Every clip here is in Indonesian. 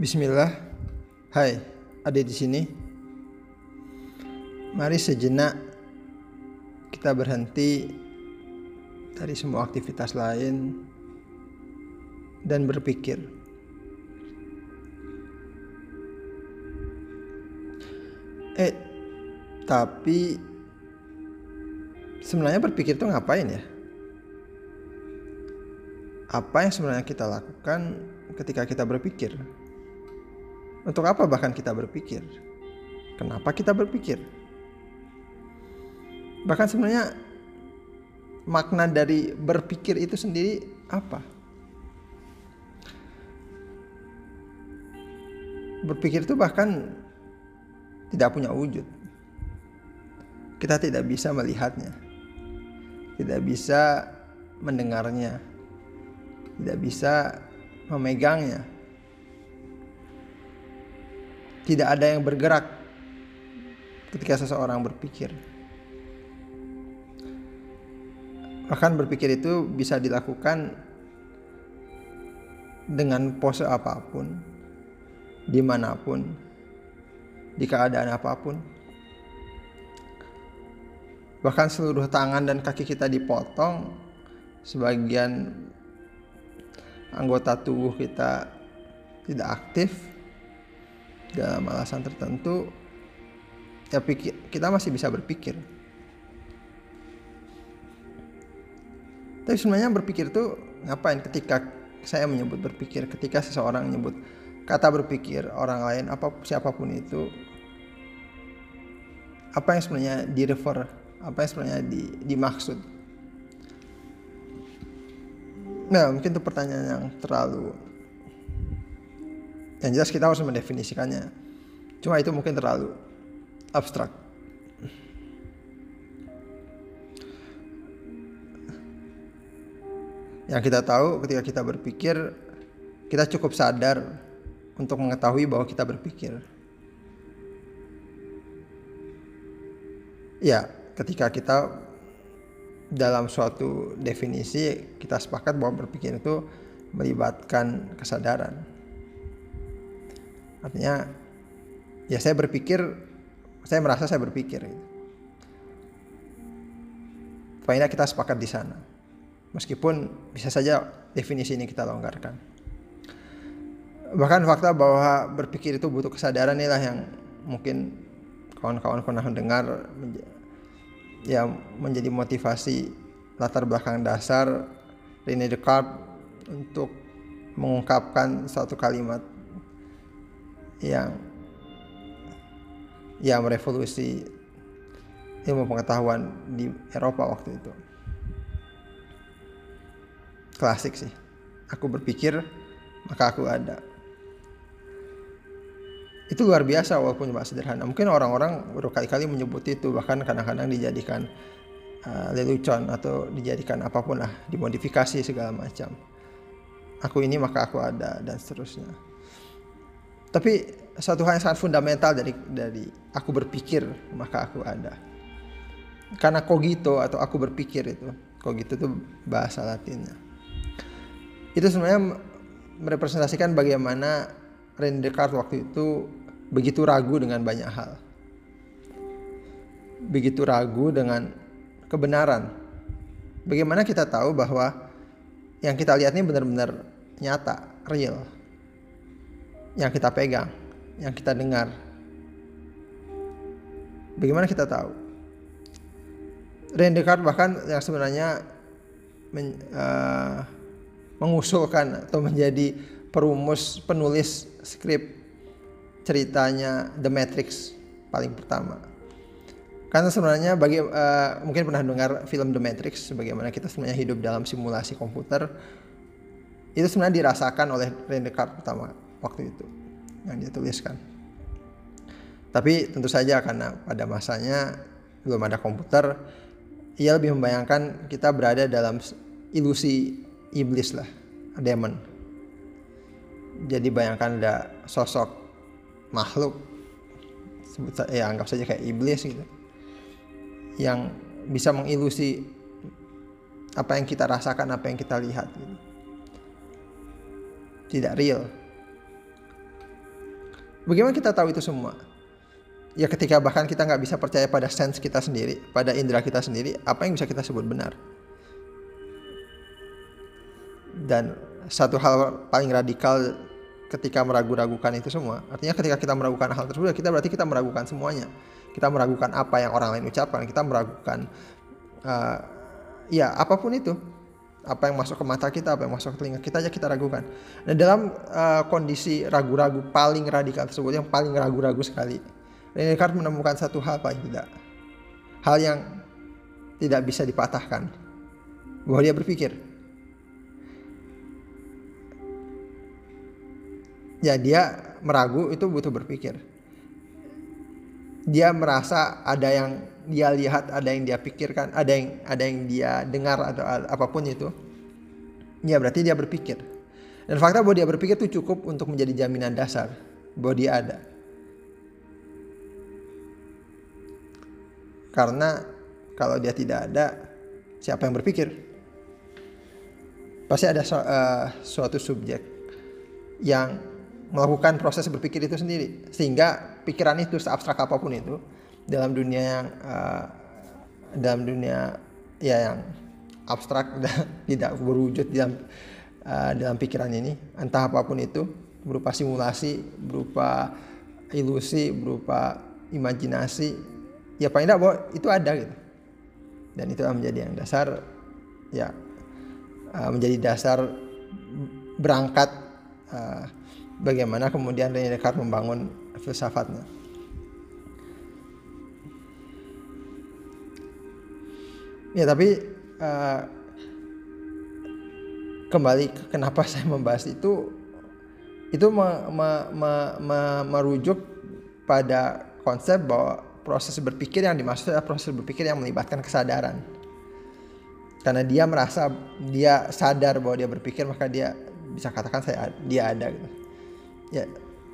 Bismillah. Hai, ada di sini. Mari sejenak kita berhenti dari semua aktivitas lain dan berpikir. Eh, tapi sebenarnya berpikir itu ngapain ya? Apa yang sebenarnya kita lakukan ketika kita berpikir? Untuk apa bahkan kita berpikir? Kenapa kita berpikir? Bahkan sebenarnya makna dari berpikir itu sendiri apa? Berpikir itu bahkan tidak punya wujud. Kita tidak bisa melihatnya. Tidak bisa mendengarnya. Tidak bisa memegangnya tidak ada yang bergerak ketika seseorang berpikir. Bahkan berpikir itu bisa dilakukan dengan pose apa pun, di mana pun, di keadaan apa pun. Bahkan seluruh tangan dan kaki kita dipotong, sebagian anggota tubuh kita tidak aktif, dalam alasan tertentu ya pikir, kita masih bisa berpikir. Tapi sebenarnya berpikir itu ngapain ketika saya menyebut berpikir ketika seseorang menyebut kata berpikir orang lain apa siapa pun itu apa yang sebenarnya di refer apa yang sebenarnya di, dimaksud? Nah mungkin itu pertanyaan yang terlalu yang jelas kita harus mendefinisikannya. Cuma itu mungkin terlalu abstrak. Yang kita tahu ketika kita berpikir, kita cukup sadar untuk mengetahui bahwa kita berpikir. Ya, ketika kita dalam suatu definisi kita sepakat bahwa berpikir itu melibatkan kesadaran. Artinya ya saya berpikir, saya merasa saya berpikir. Gitu. Paling kita sepakat di sana. Meskipun bisa saja definisi ini kita longgarkan. Bahkan fakta bahwa berpikir itu butuh kesadaran inilah yang mungkin kawan-kawan pernah mendengar yang menjadi motivasi latar belakang dasar Rene Descartes untuk mengungkapkan satu kalimat yang yang merevolusi ilmu pengetahuan di Eropa waktu itu. Klasik sih. Aku berpikir maka aku ada. Itu luar biasa walaupun cuma sederhana. Mungkin orang-orang berkali-kali menyebut itu bahkan kadang-kadang dijadikan uh, lelucon atau dijadikan apa pun lah, dimodifikasi segala macam. Aku ini maka aku ada dan seterusnya. Tapi satu hal yang sangat fundamental dari dari aku berpikir maka aku ada. Karena cogito atau aku berpikir itu, cogito itu bahasa Latinnya. Itu sebenarnya merepresentasikan bagaimana René Descartes waktu itu begitu ragu dengan banyak hal. Begitu ragu dengan kebenaran. Bagaimana kita tahu bahwa yang kita lihat ini benar-benar nyata, real yang kita pegang, yang kita dengar. Bagaimana kita tahu? Descartes bahkan yang sebenarnya men, uh, mengusulkan atau menjadi perumus penulis skrip ceritanya The Matrix paling pertama. Karena sebenarnya bagi uh, mungkin pernah dengar film The Matrix bagaimana kita sebenarnya hidup dalam simulasi komputer itu sebenarnya dirasakan oleh Rene Descartes pertama waktu itu yang dia tuliskan. Tapi tentu saja karena pada masanya belum ada komputer, ia lebih membayangkan kita berada dalam ilusi iblis lah, demon. Jadi bayangkan ada sosok makhluk sebut ya anggap saja kayak iblis gitu yang bisa mengilusi apa yang kita rasakan, apa yang kita lihat gitu. Tidak real Bagaimana kita tahu itu semua? Ya ketika bahkan kita nggak bisa percaya pada sense kita sendiri, pada indera kita sendiri, apa yang bisa kita sebut benar? Dan satu hal paling radikal ketika meragu-ragukan itu semua, artinya ketika kita meragukan hal tersebut, kita berarti kita meragukan semuanya. Kita meragukan apa yang orang lain ucapkan, kita meragukan uh, ya apa pun itu apa yang masuk ke mata kita, apa yang masuk ke telinga kita aja kita ragukan. Dan dalam uh, kondisi ragu-ragu paling radikal tersebut, yang paling ragu-ragu sekali, Descartes menemukan satu hal paling tidak, hal yang tidak bisa dipatahkan, bahwa dia berpikir. Ya dia meragu itu butuh berpikir. Dia merasa ada yang dia lihat, ada yang dia pikirkan, ada yang ada yang dia dengar atau apa pun itu, ya berarti dia berpikir. Dan fakta bahwa dia berpikir itu cukup untuk menjadi jaminan dasar bahwa dia ada. Karena kalau dia tidak ada, siapa yang berpikir? Pasti ada su uh, suatu subjek yang melakukan proses berpikir itu sendiri, sehingga pikiran itu seabstrak apa pun itu dalam dunia yang uh, dalam dunia ya yang abstrak dan tidak berwujud dalam uh, dalam pikiran ini entah apa pun itu berupa simulasi berupa ilusi berupa imajinasi ya paling tidak bahwa itu ada gitu. Dan itu menjadi yang dasar ya uh, menjadi dasar berangkat uh, bagaimana kemudian René Descartes membangun filsafatnya. Ya tapi uh, kembali ke kenapa saya membahas itu itu me, me, me, me, merujuk pada konsep bahwa proses berpikir yang dimaksud adalah proses berpikir yang melibatkan kesadaran. Karena dia merasa dia sadar bahwa dia berpikir maka dia bisa katakan saya dia ada gitu. Ya,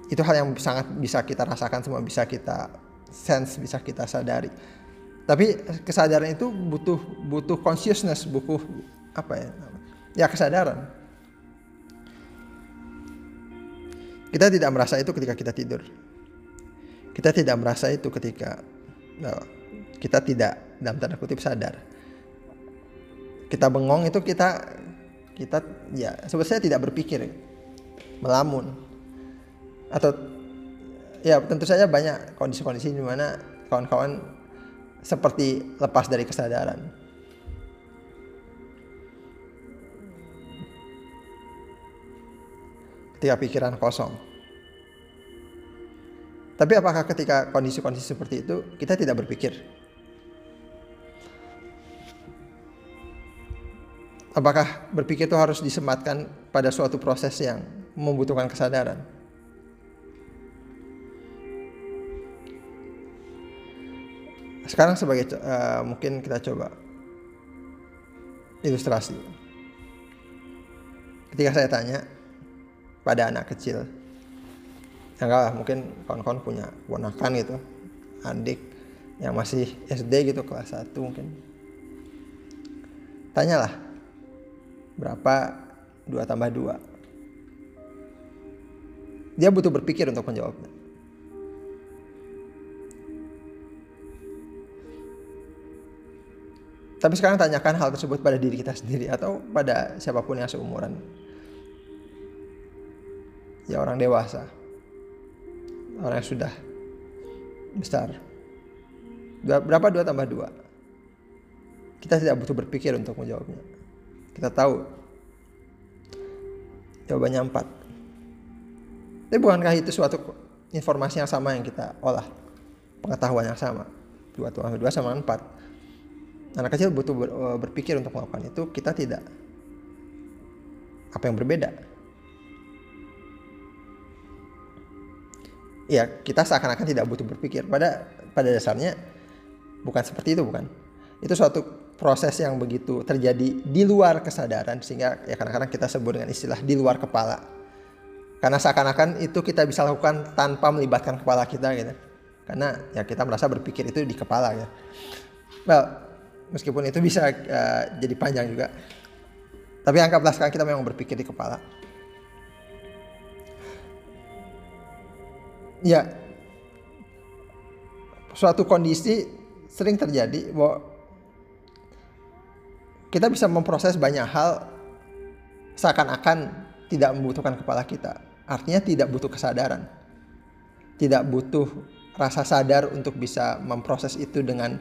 itu hal yang sangat bisa kita rasakan semua bisa kita sense, bisa kita sadari. Tapi kesadaran itu butuh butuh consciousness butuh apa ya ya kesadaran. Kita tidak merasa itu ketika kita tidur. Kita tidak merasa itu ketika no, kita tidak dalam tanda kutip sadar. Kita bengong itu kita kita ya sebetulnya tidak berpikir melamun atau ya tentu saja banyak kondisi-kondisi di mana kawan-kawan seperti lepas dari kesadaran. Ketika pikiran kosong. Tapi apakah ketika kondisi-kondisi seperti itu kita tidak berpikir? Apakah berpikir itu harus disematkan pada suatu proses yang membutuhkan kesadaran? Sekarang sebagai uh, mungkin kita coba ilustrasi. Ketika saya tanya pada anak kecil, ya enggak lah mungkin kawan-kawan punya ponakan gitu, adik yang masih SD gitu kelas 1 mungkin. Tanyalah berapa 2 tambah 2. Dia butuh berpikir untuk menjawabnya. Tapi sekarang tanyakan hal tersebut pada diri kita sendiri atau pada siapa pun yang seumuran. Ya orang dewasa. Orang yang sudah besar. Berapa dua tambah dua? Kita tidak butuh berpikir untuk menjawabnya. Kita tahu jawabannya empat. Tapi bukankah itu suatu informasi yang sama yang kita olah? Pengetahuan yang sama. Dua tambah dua sama empat anak kecil butuh ber, eh, berpikir untuk melakukan itu kita tidak. Apa yang berbeda? Ya kita seakan-akan tidak butuh berpikir. Pada pada dasarnya bukan seperti itu bukan? Itu suatu proses yang begitu terjadi di luar kesadaran sehingga ya kadang-kadang kita sebut dengan istilah di luar kepala. Karena seakan-akan itu kita bisa lakukan tanpa melibatkan kepala kita gitu. Karena ya kita merasa berpikir itu di kepala ya well meskipun itu bisa uh, jadi panjang juga tapi anggaplah sekarang kita memang berpikir di kepala ya suatu kondisi sering terjadi bahwa kita bisa memproses banyak hal seakan-akan tidak membutuhkan kepala kita. Artinya tidak butuh kesadaran. Tidak butuh rasa sadar untuk bisa memproses itu dengan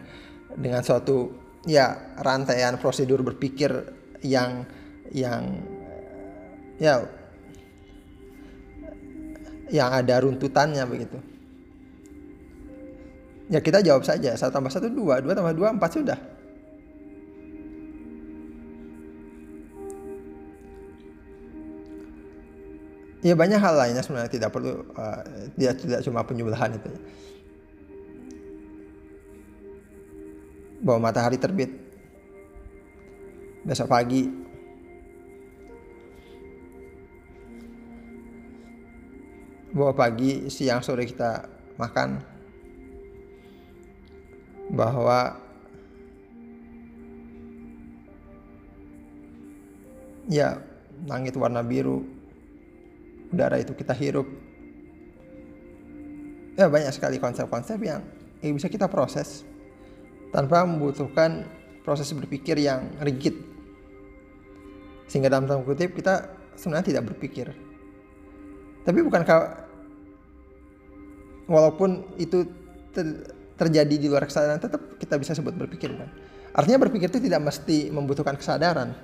dengan suatu ya rantaian prosedur berpikir yang yang ya yang ada runtutannya begitu. Ya kita jawab saja satu tambah satu dua, dua tambah dua empat sudah. Ya banyak hal lainnya sebenarnya tidak perlu uh, dia tidak cuma penyembelihan itu. Bahwa matahari terbit. Besok pagi. Bahwa pagi, siang, sore kita makan. Bahwa ya langit warna biru udara itu kita hirup. Ya banyak sekali konsep-konsep yang, yang bisa kita proses tanpa membutuhkan proses berpikir yang rigid. Sehingga dalam tanda kutip kita sebenarnya tidak berpikir. Tapi bukankah walaupun itu ter, terjadi di luar kesadaran tetap kita bisa sebut berpikir kan? Artinya berpikir itu tidak mesti membutuhkan kesadaran.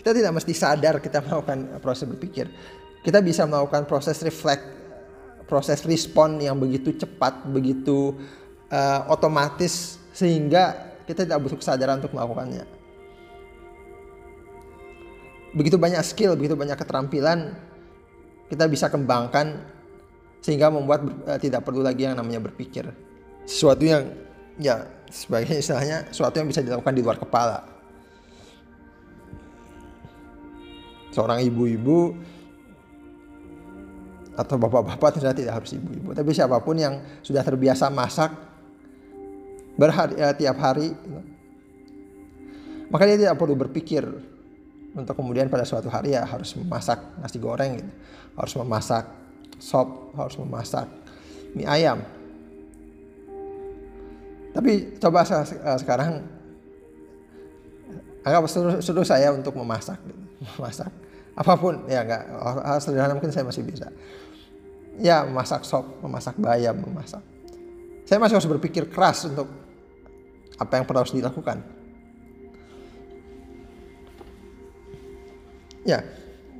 Kita tidak mesti sadar kita melakukan proses berpikir. Kita bisa melakukan proses reflect proses respon yang begitu cepat begitu uh, otomatis sehingga kita tidak butuh kesadaran untuk melakukannya. Begitu banyak skill begitu banyak keterampilan kita bisa kembangkan sehingga membuat uh, tidak perlu lagi yang namanya berpikir. Sesuatu yang ya sebagai istilahnya sesuatu yang bisa dilakukan di luar kepala. Seorang ibu-ibu atau bapak-bapak tidak tidak harus ibu-ibu. Tapi siapa pun yang sudah terbiasa masak berhari ya, tiap hari maka dia tidak perlu berpikir untuk kemudian pada suatu hari ya harus memasak nasi goreng gitu. Harus memasak sop harus memasak mie ayam. Tapi coba eh, sekarang anggap suruh, saya untuk memasak memasak apa pun ya enggak hal sederhana mungkin saya masih bisa. Ya memasak sop memasak bayam memasak. Saya masih harus berpikir keras untuk apa yang perlu harus dilakukan ya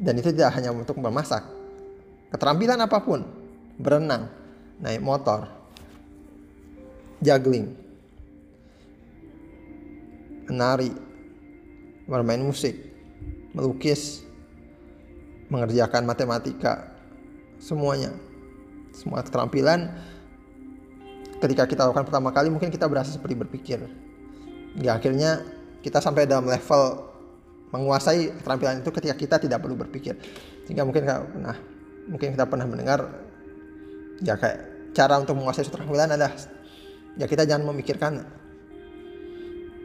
dan itu tidak hanya untuk memasak keterampilan apa pun, berenang, naik motor, juggling, menari, bermain musik, melukis, mengerjakan matematika, semuanya. Semua keterampilan ketika kita lakukan pertama kali mungkin kita berasa seperti berpikir. Ya akhirnya kita sampai dalam level menguasai keterampilan itu ketika kita tidak perlu berpikir. Sehingga mungkin nah mungkin kita pernah mendengar ya kayak cara untuk menguasai suatu keterampilan adalah ya kita jangan memikirkan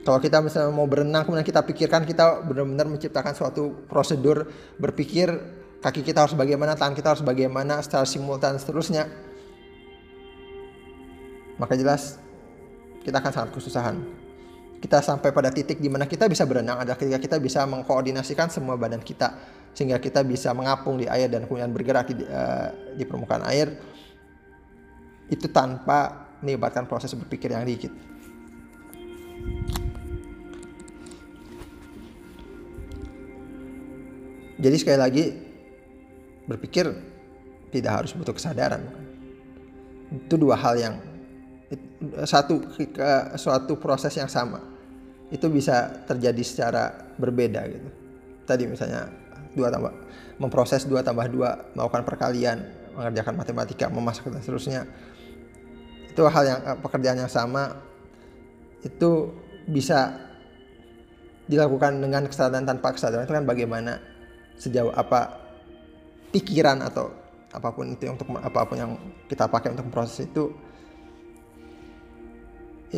kalau kita misalnya mau berenang kemudian kita pikirkan kita benar-benar menciptakan suatu prosedur berpikir kaki kita harus bagaimana tangan kita harus bagaimana secara simultan seterusnya maka jelas kita akan sangat kesusahan kita sampai pada titik di mana kita bisa berenang adalah ketika kita bisa mengkoordinasikan semua badan kita sehingga kita bisa mengapung di air dan kemudian bergerak di, uh, di permukaan air itu tanpa melibatkan proses berpikir yang dikit. Jadi sekali lagi berpikir tidak harus butuh kesadaran. Itu dua hal yang satu suatu proses yang sama. Itu bisa terjadi secara berbeda gitu. Tadi misalnya dua tambah memproses dua tambah dua melakukan perkalian mengerjakan matematika memasak dan seterusnya. Itu hal yang eh, pekerjaan yang sama. Itu bisa dilakukan dengan kesadaran tanpa kesadaran. Itu kan bagaimana sejauh apa pikiran atau apa pun itu untuk apa pun yang kita pakai untuk proses itu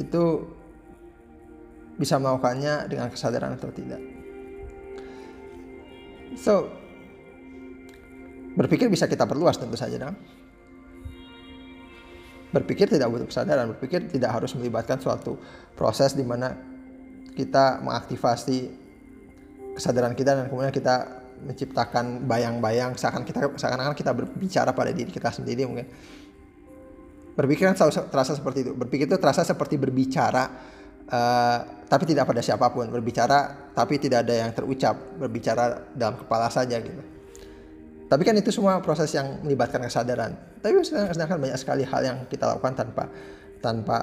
itu bisa melakukannya dengan kesadaran atau tidak. So, berpikir bisa kita perluas tentu saja dong. berpikir tidak butuh kesadaran berpikir tidak harus melibatkan suatu proses di mana kita mengaktifasi kesadaran kita dan kemudian kita menciptakan bayang-bayang seakan kita seakan-akan kita berbicara pada diri kita sendiri mungkin berpikir selalu terasa seperti itu. Berpikir itu terasa seperti berbicara uh, tapi tidak pada siapa pun. Berbicara tapi tidak ada yang terucap. Berbicara dalam kepala saja gitu. Tapi kan itu semua proses yang melibatkan kesadaran. Tapi sedangkan banyak sekali hal yang kita lakukan tanpa tanpa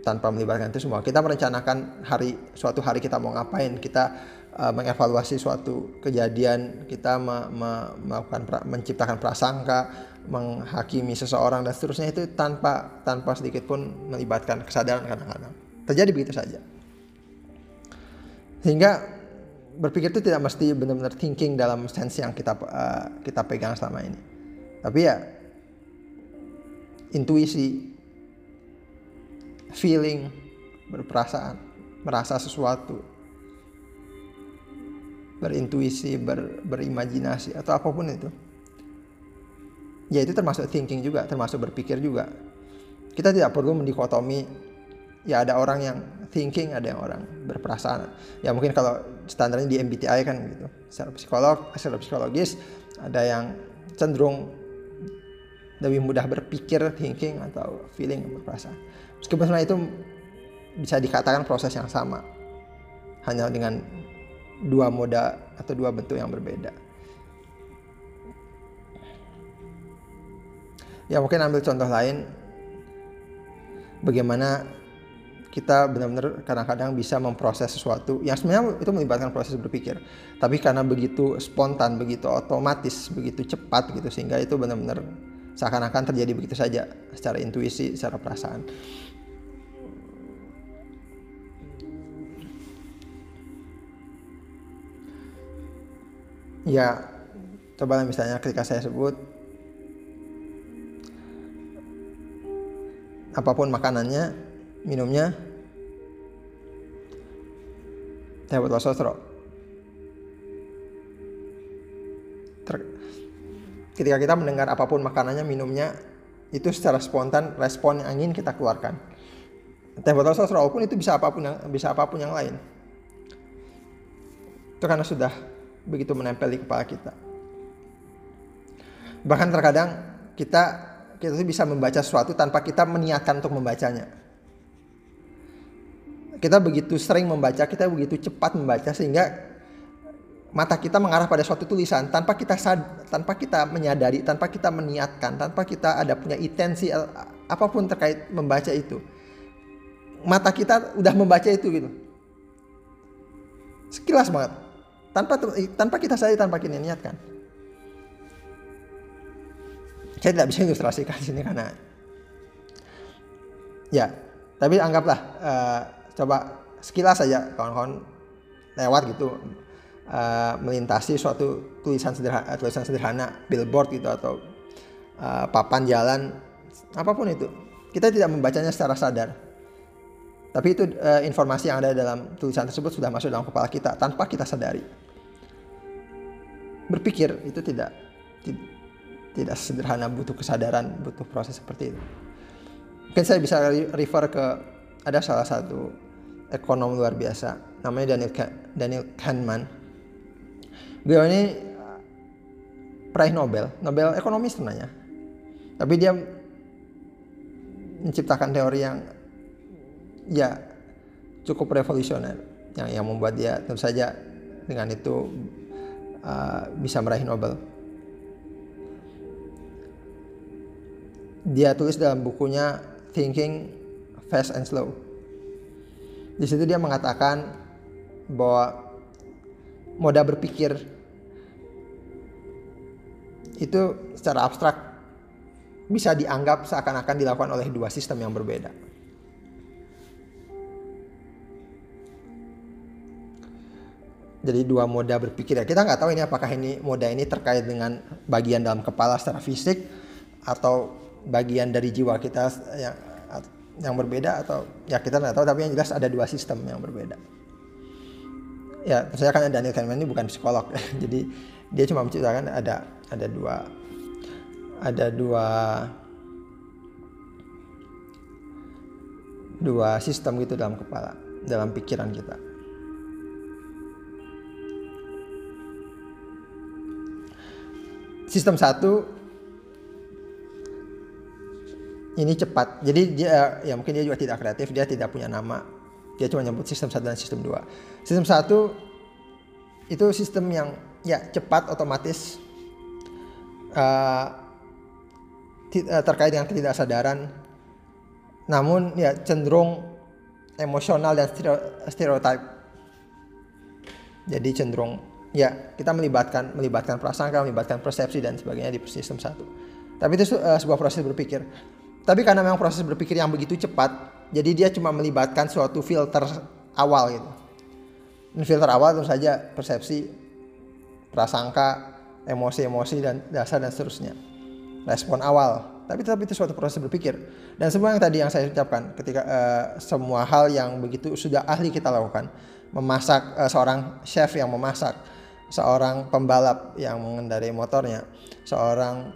tanpa melibatkan itu semua. Kita merencanakan hari suatu hari kita mau ngapain. Kita uh, mengevaluasi suatu kejadian, kita me, me, melakukan pra, menciptakan prasangka, menghakimi seseorang dan seterusnya itu tanpa tanpa sedikit pun melibatkan kesadaran kadang-kadang. Terjadi begitu saja. Sehingga berpikir itu tidak mesti benar-benar thinking dalam sense yang kita uh, kita pegang selama ini. Tapi ya intuisi, feeling, berperasaan, merasa sesuatu, berintuisi, ber, berimajinasi atau apa pun itu. Ya itu termasuk thinking juga, termasuk berpikir juga. Kita tidak perlu mendikotomi ya ada orang yang thinking, ada yang orang berperasaan. Ya mungkin kalau standarnya di MBTI kan gitu. Secara psikolog, secara psikologis ada yang cenderung lebih mudah berpikir, thinking atau feeling berperasaan. Meskipun sebenarnya itu bisa dikatakan proses yang sama. Hanya dengan dua moda atau dua bentuk yang berbeda. Ya mungkin ambil contoh lain. Bagaimana kita benar-benar kadang-kadang bisa memproses sesuatu yang sebenarnya itu melibatkan proses berpikir. Tapi karena begitu spontan begitu otomatis begitu cepat gitu sehingga itu benar-benar seakan-akan terjadi begitu saja secara intuisi secara perasaan. Ya coba misalnya ketika saya sebut apa pun makanannya minumnya teh botol sosro ketika kita mendengar apa pun makanannya minumnya itu secara spontan respon yang ingin kita keluarkan. Teh botol pun itu bisa apa pun yang bisa apa pun yang lain. Itu karena sudah begitu menempel di kepala kita. Bahkan terkadang kita kita bisa membaca sesuatu tanpa kita meniatkan untuk membacanya. Kita begitu sering membaca, kita begitu cepat membaca sehingga mata kita mengarah pada suatu tulisan tanpa kita sad, tanpa kita menyadari, tanpa kita meniatkan, tanpa kita ada punya intensi apa pun terkait membaca itu. Mata kita udah membaca itu gitu. Sekilas banget tanpa tanpa kita sadari tanpa kita niatkan saya tidak bisa ilustrasikan sini karena ya tapi anggaplah uh, coba sekilas saja kawan-kawan lewat gitu uh, melintasi suatu tulisan sederhana tulisan sederhana billboard gitu atau uh, papan jalan apa pun itu kita tidak membacanya secara sadar tapi itu uh, informasi yang ada dalam tulisan tersebut sudah masuk dalam kepala kita tanpa kita sadari. Berpikir itu tidak sederhana, butuh kesadaran, butuh proses seperti itu. Mungkin saya bisa refer ke ada salah satu ekonom luar biasa namanya Daniel Daniel Kahneman. Beliau ini uh, peraih Nobel, Nobel ekonomi sebenarnya. Tapi dia menciptakan teori yang ya cukup revolusioner yang yang membuat dia tentu saja dengan itu uh, bisa meraih Nobel. Dia tulis dalam bukunya Thinking Fast and Slow. Di situ dia mengatakan bahwa moda berpikir itu secara abstrak bisa dianggap seakan-akan dilakukan oleh dua sistem yang berbeda. jadi dua moda berpikir ya kita nggak tahu ini apakah ini moda ini terkait dengan bagian dalam kepala secara fisik atau bagian dari jiwa kita yang yang berbeda atau ya kita nggak tahu tapi yang jelas ada dua sistem yang berbeda ya saya kan Daniel Kahneman ini bukan psikolog jadi dia cuma menceritakan ada ada dua ada dua dua sistem gitu dalam kepala, dalam pikiran kita. Sistem satu ini cepat. Jadi dia ya mungkin dia juga tidak kreatif, dia tidak punya nama. Dia cuma nyebut sistem satu dan sistem dua. Sistem satu itu sistem yang ya cepat otomatis uh, terkait dengan ketidaksadaran namun ya cenderung emosional dan stereotip jadi cenderung ya kita melibatkan melibatkan prasangka melibatkan persepsi dan sebagainya di sistem satu tapi itu uh, sebuah proses berpikir tapi karena memang proses berpikir yang begitu cepat jadi dia cuma melibatkan suatu filter awal gitu. Dan filter awal tentu saja persepsi prasangka emosi-emosi dan dasar dan seterusnya. Respon awal. Tapi tetap itu suatu proses berpikir. Dan semua yang tadi yang saya ucapkan ketika uh, semua hal yang begitu sudah ahli kita lakukan memasak uh, seorang chef yang memasak seorang pembalap yang mengendarai motornya seorang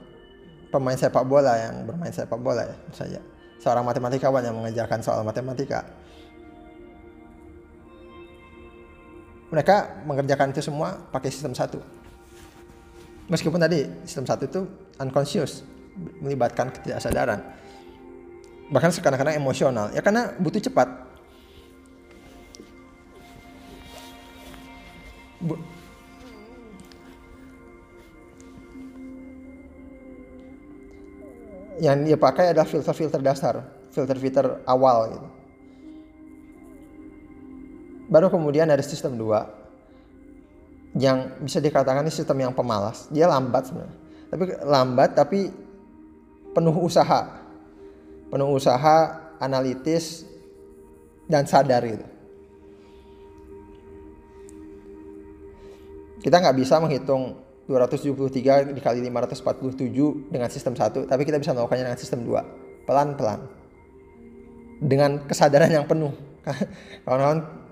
pemain sepak bola yang bermain sepak bola ya saja seorang matematikawan yang mengajarkan soal matematika. Mereka mengerjakan itu semua pakai sistem satu. Meskipun tadi sistem satu itu unconscious melibatkan ketidaksadaran. Bahkan kadang-kadang emosional. Ya karena butuh cepat yang dia pakai adalah filter-filter dasar filter-filter awal gitu Baru kemudian ada sistem 2 yang bisa dikatakan ini sistem yang pemalas. Dia lambat sebenarnya. Tapi lambat tapi penuh usaha. Penuh usaha, analitis dan sadar gitu. Kita nggak bisa menghitung 273 dikali 547 dengan sistem 1, tapi kita bisa melakukannya dengan sistem 2. Pelan-pelan. Dengan kesadaran yang penuh. Kawan-kawan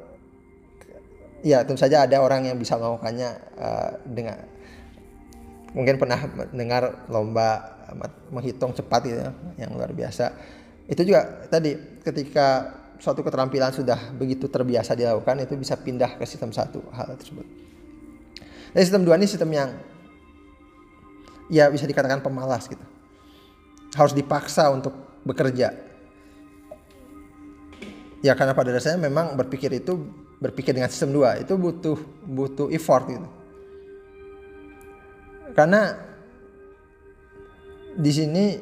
ya tentu saja ada orang yang bisa melakukannya uh, dengan mungkin pernah mendengar lomba menghitung cepat gitu ya, yang luar biasa. Itu juga tadi ketika suatu keterampilan sudah begitu terbiasa dilakukan itu bisa pindah ke sistem satu hal tersebut. Dan sistem dua ini sistem yang ya bisa dikatakan pemalas gitu. Harus dipaksa untuk bekerja. Ya karena pada dasarnya memang berpikir itu berpikir dengan sistem dua itu butuh butuh effort gitu. Karena di sini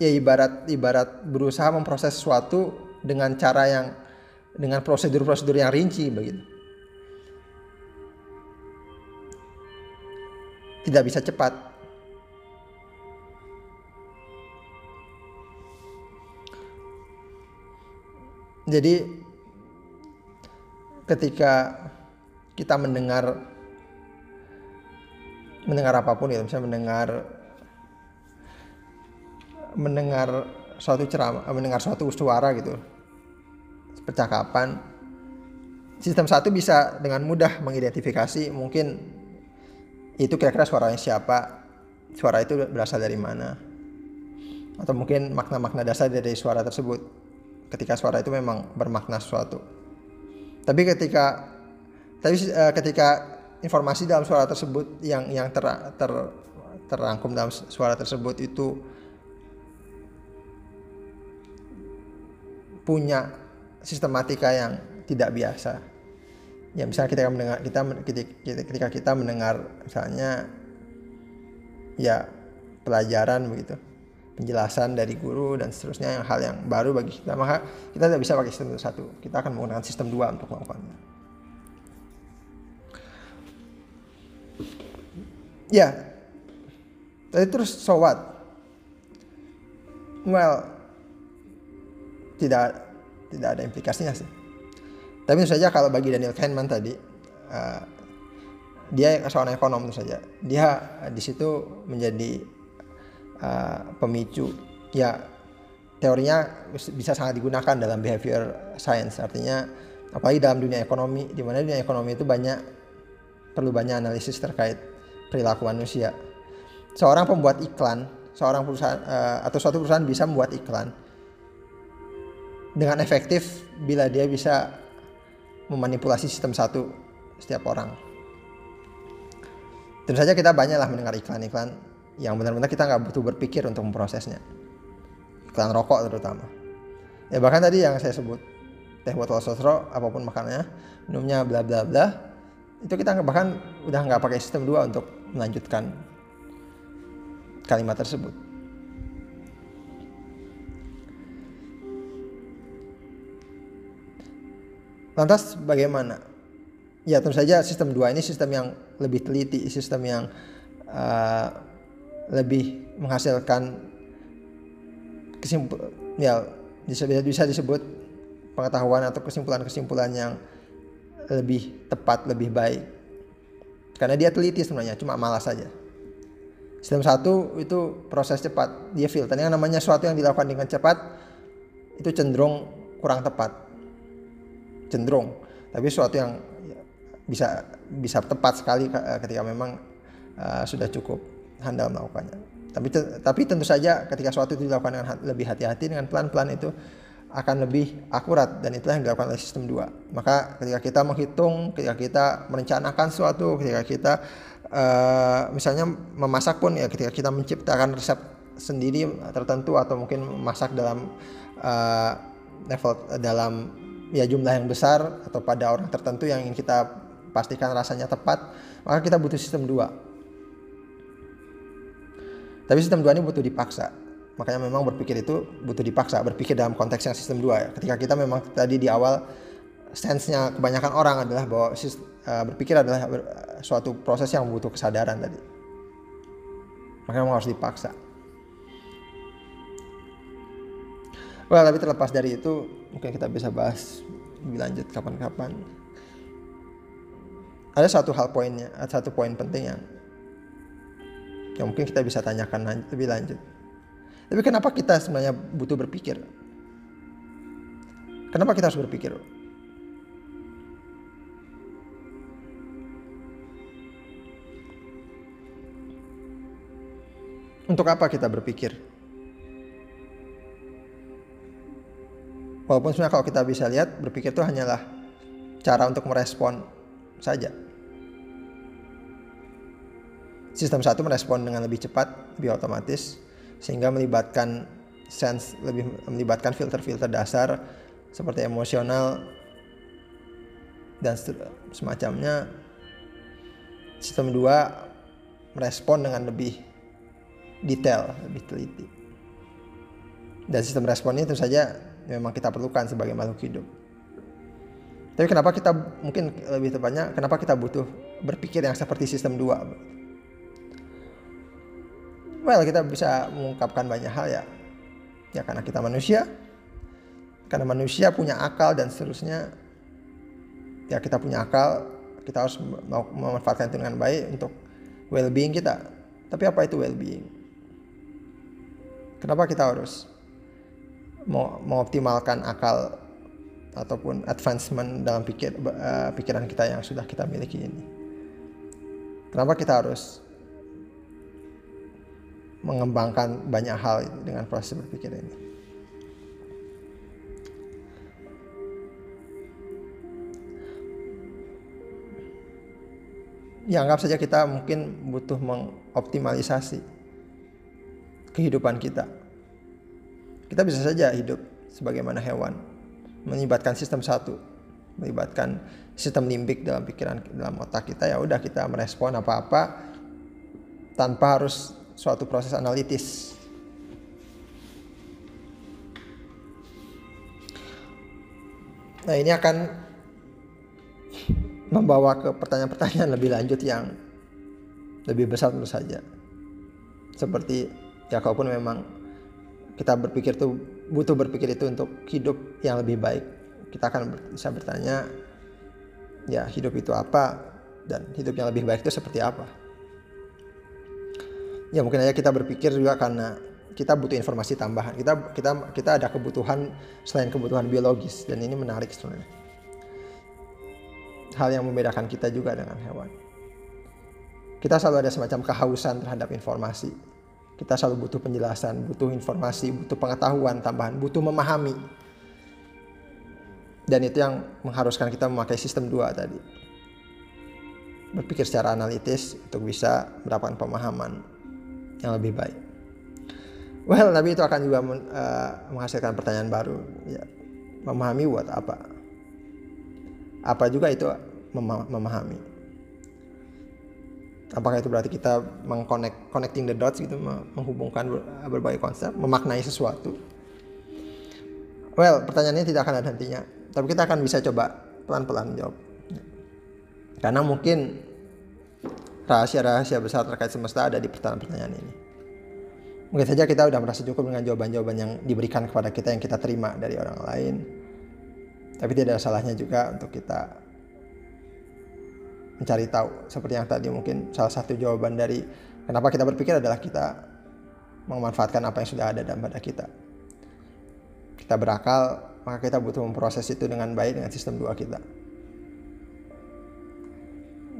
ya ibarat ibarat berusaha memproses sesuatu dengan cara yang dengan prosedur-prosedur yang rinci begitu. Tidak bisa cepat. Jadi ketika kita mendengar mendengar apa pun ya misalnya mendengar mendengar suatu ceramah mendengar suatu suara gitu percakapan sistem satu bisa dengan mudah mengidentifikasi mungkin itu kira-kira suaranya siapa? Suara itu berasal dari mana? Atau mungkin makna-makna dasar dari suara tersebut? Ketika suara itu memang bermakna sesuatu. Tapi ketika tapi uh, ketika informasi dalam suara tersebut yang yang ter, ter terangkum dalam suara tersebut itu punya sistematika yang tidak biasa. Ya misalnya kita mendengar kita ketika kita mendengar misalnya ya pelajaran begitu penjelasan dari guru dan seterusnya yang hal yang baru bagi kita maka kita tidak bisa pakai sistem satu kita akan menggunakan sistem dua untuk melakukannya ya. Tadi terus so what? Well tidak tidak ada implikasinya sih tapi tentu saja kalau bagi Daniel Kahneman tadi uh, dia seorang ekonom tentu saja. Dia di situ menjadi uh, pemicu. Ya teorinya bisa sangat digunakan dalam behavior science. Artinya apalagi dalam dunia ekonomi di mana dunia ekonomi itu banyak perlu banyak analisis terkait perilaku manusia. Seorang pembuat iklan seorang perusahaan uh, atau suatu perusahaan bisa membuat iklan dengan efektif bila dia bisa memanipulasi sistem satu setiap orang. Tentu saja kita banyaklah mendengar iklan-iklan yang benar-benar kita nggak butuh berpikir untuk memprosesnya. Iklan rokok terutama. Ya bahkan tadi yang saya sebut teh botol sosro apa pun makanannya, minumnya bla bla bla, itu kita bahkan udah nggak pakai sistem dua untuk melanjutkan kalimat tersebut. Lantas bagaimana? Ya tentu saja sistem dua ini sistem yang lebih teliti, sistem yang uh, lebih menghasilkan kesimpulan ya bisa, bisa disebut pengetahuan atau kesimpulan-kesimpulan yang lebih tepat, lebih baik. Karena dia teliti sebenarnya, cuma malas saja. Sistem satu itu proses cepat, dia filter. Yang namanya sesuatu yang dilakukan dengan cepat itu cenderung kurang tepat cenderung. Tapi sesuatu yang bisa bisa tepat sekali eh, ketika memang uh, sudah cukup handal melakukannya. Tapi tapi tentu saja ketika sesuatu itu dilakukan dengan lebih hati-hati dengan pelan-pelan itu akan lebih akurat dan itulah yang dilakukan oleh sistem 2 maka ketika kita menghitung ketika kita merencanakan sesuatu ketika kita uh, misalnya memasak pun ya ketika kita menciptakan resep sendiri tertentu atau mungkin masak dalam uh, level dalam ya jumlah yang besar atau pada orang tertentu yang ingin kita pastikan rasanya tepat, maka kita butuh sistem dua. Tapi sistem dua ini butuh dipaksa. Makanya memang berpikir itu butuh dipaksa, berpikir dalam konteks yang sistem dua ya. Ketika kita memang tadi di awal sense-nya kebanyakan orang adalah bahwa uh, berpikir adalah uh, suatu proses yang butuh kesadaran tadi. Makanya memang harus dipaksa. Well, tapi terlepas dari itu, mungkin kita bisa bahas lebih lanjut kapan-kapan. Ada satu hal poinnya, ada satu poin penting yang yang mungkin kita bisa tanyakan lebih lanjut. Tapi kenapa kita sebenarnya butuh berpikir? Kenapa kita harus berpikir? Untuk apa kita berpikir? Walaupun sebenarnya kalau kita bisa lihat berpikir itu hanyalah cara untuk merespon saja. Sistem satu merespon dengan lebih cepat, lebih otomatis, sehingga melibatkan sense lebih melibatkan filter-filter dasar seperti emosional dan semacamnya. Sistem dua merespon dengan lebih detail, lebih teliti. Dan sistem respon ini tentu saja memang kita perlukan sebagai makhluk hidup. Tapi kenapa kita mungkin lebih tepatnya kenapa kita butuh berpikir yang seperti sistem dua? Well, kita bisa mengungkapkan banyak hal ya. Ya karena kita manusia. Karena manusia punya akal dan seterusnya. Ya kita punya akal, kita harus memanfaatkan itu dengan baik untuk well-being kita. Tapi apa itu well-being? Kenapa kita harus mengoptimalkan akal ataupun advancement dalam pikir uh, pikiran kita yang sudah kita miliki ini. Kenapa kita harus mengembangkan banyak hal dengan proses berpikir ini? Ya anggap saja kita mungkin butuh mengoptimalisasi kehidupan kita kita bisa saja hidup sebagaimana hewan, melibatkan sistem satu, melibatkan sistem limbik dalam pikiran dalam otak kita ya udah kita merespon apa-apa tanpa harus suatu proses analitis. Nah ini akan membawa ke pertanyaan-pertanyaan lebih lanjut yang lebih besar tentu saja. Seperti ya kalaupun memang kita berpikir tuh butuh berpikir itu untuk hidup yang lebih baik. Kita akan bisa bertanya ya hidup itu apa? Dan hidup yang lebih baik itu seperti apa? Ya mungkin aja kita berpikir juga karena kita butuh informasi tambahan. Kita kita kita ada kebutuhan selain kebutuhan biologis dan ini menarik sebenarnya. Hal yang membedakan kita juga dengan hewan. Kita selalu ada semacam kehausan terhadap informasi kita selalu butuh penjelasan, butuh informasi, butuh pengetahuan tambahan, butuh memahami. dan itu yang mengharuskan kita memakai sistem dua tadi. Berpikir secara analitis untuk bisa mendapatkan pemahaman yang lebih baik. Well tapi itu akan juga uh, menghasilkan pertanyaan baru. Ya memahami buat apa? Apa juga itu memahami apakah itu berarti kita mengconnect connecting the dots gitu menghubungkan berbagai konsep memaknai sesuatu. Well pertanyaannya tidak akan ada hentinya tapi kita akan bisa coba pelan-pelan jawab. Karena mungkin rahasia-rahasia besar terkait semesta ada di pertanyaan-pertanyaan ini. Mungkin saja kita sudah merasa cukup dengan jawaban-jawaban yang diberikan kepada kita yang kita terima dari orang lain. Tapi tidak ada salahnya juga untuk kita mencari tahu seperti yang tadi mungkin salah satu jawaban dari kenapa kita berpikir adalah kita memanfaatkan apa yang sudah ada dalam pada kita. Kita berakal maka kita butuh memproses itu dengan baik dengan sistem dua kita.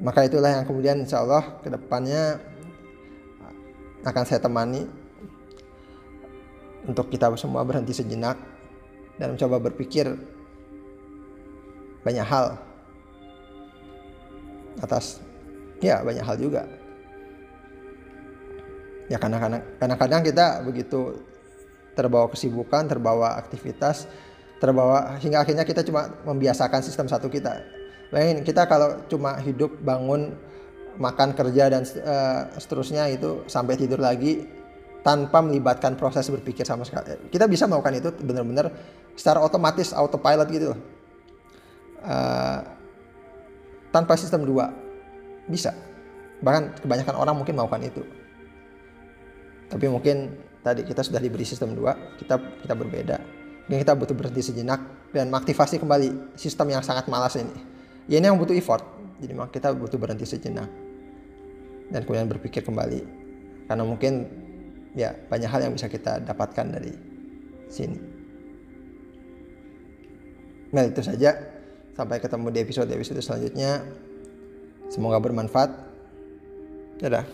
Maka itulah yang kemudian insya Allah ke depannya akan saya temani untuk kita semua berhenti sejenak dan mencoba berpikir banyak hal atas ya banyak hal juga. Ya karena kadang-kadang kita begitu terbawa kesibukan terbawa aktivitas terbawa hingga akhirnya kita cuma membiasakan sistem satu kita. Lain kita kalau cuma hidup bangun makan kerja dan uh, seterusnya itu sampai tidur lagi tanpa melibatkan proses berpikir sama sekali. Kita bisa melakukan itu benar-benar secara otomatis autopilot gitu uh, tanpa sistem dua. Bisa. Bahkan kebanyakan orang mungkin melakukan itu. Tapi mungkin tadi kita sudah diberi sistem dua kita kita berbeda. Mungkin kita butuh berhenti sejenak dan mengaktifasi kembali sistem yang sangat malas ini. Ya ini yang butuh effort. Jadi kita butuh berhenti sejenak dan kemudian berpikir kembali. Karena mungkin ya banyak hal yang bisa kita dapatkan dari sini. Nah itu saja Sampai ketemu di episode-episode selanjutnya. Semoga bermanfaat. Dadah.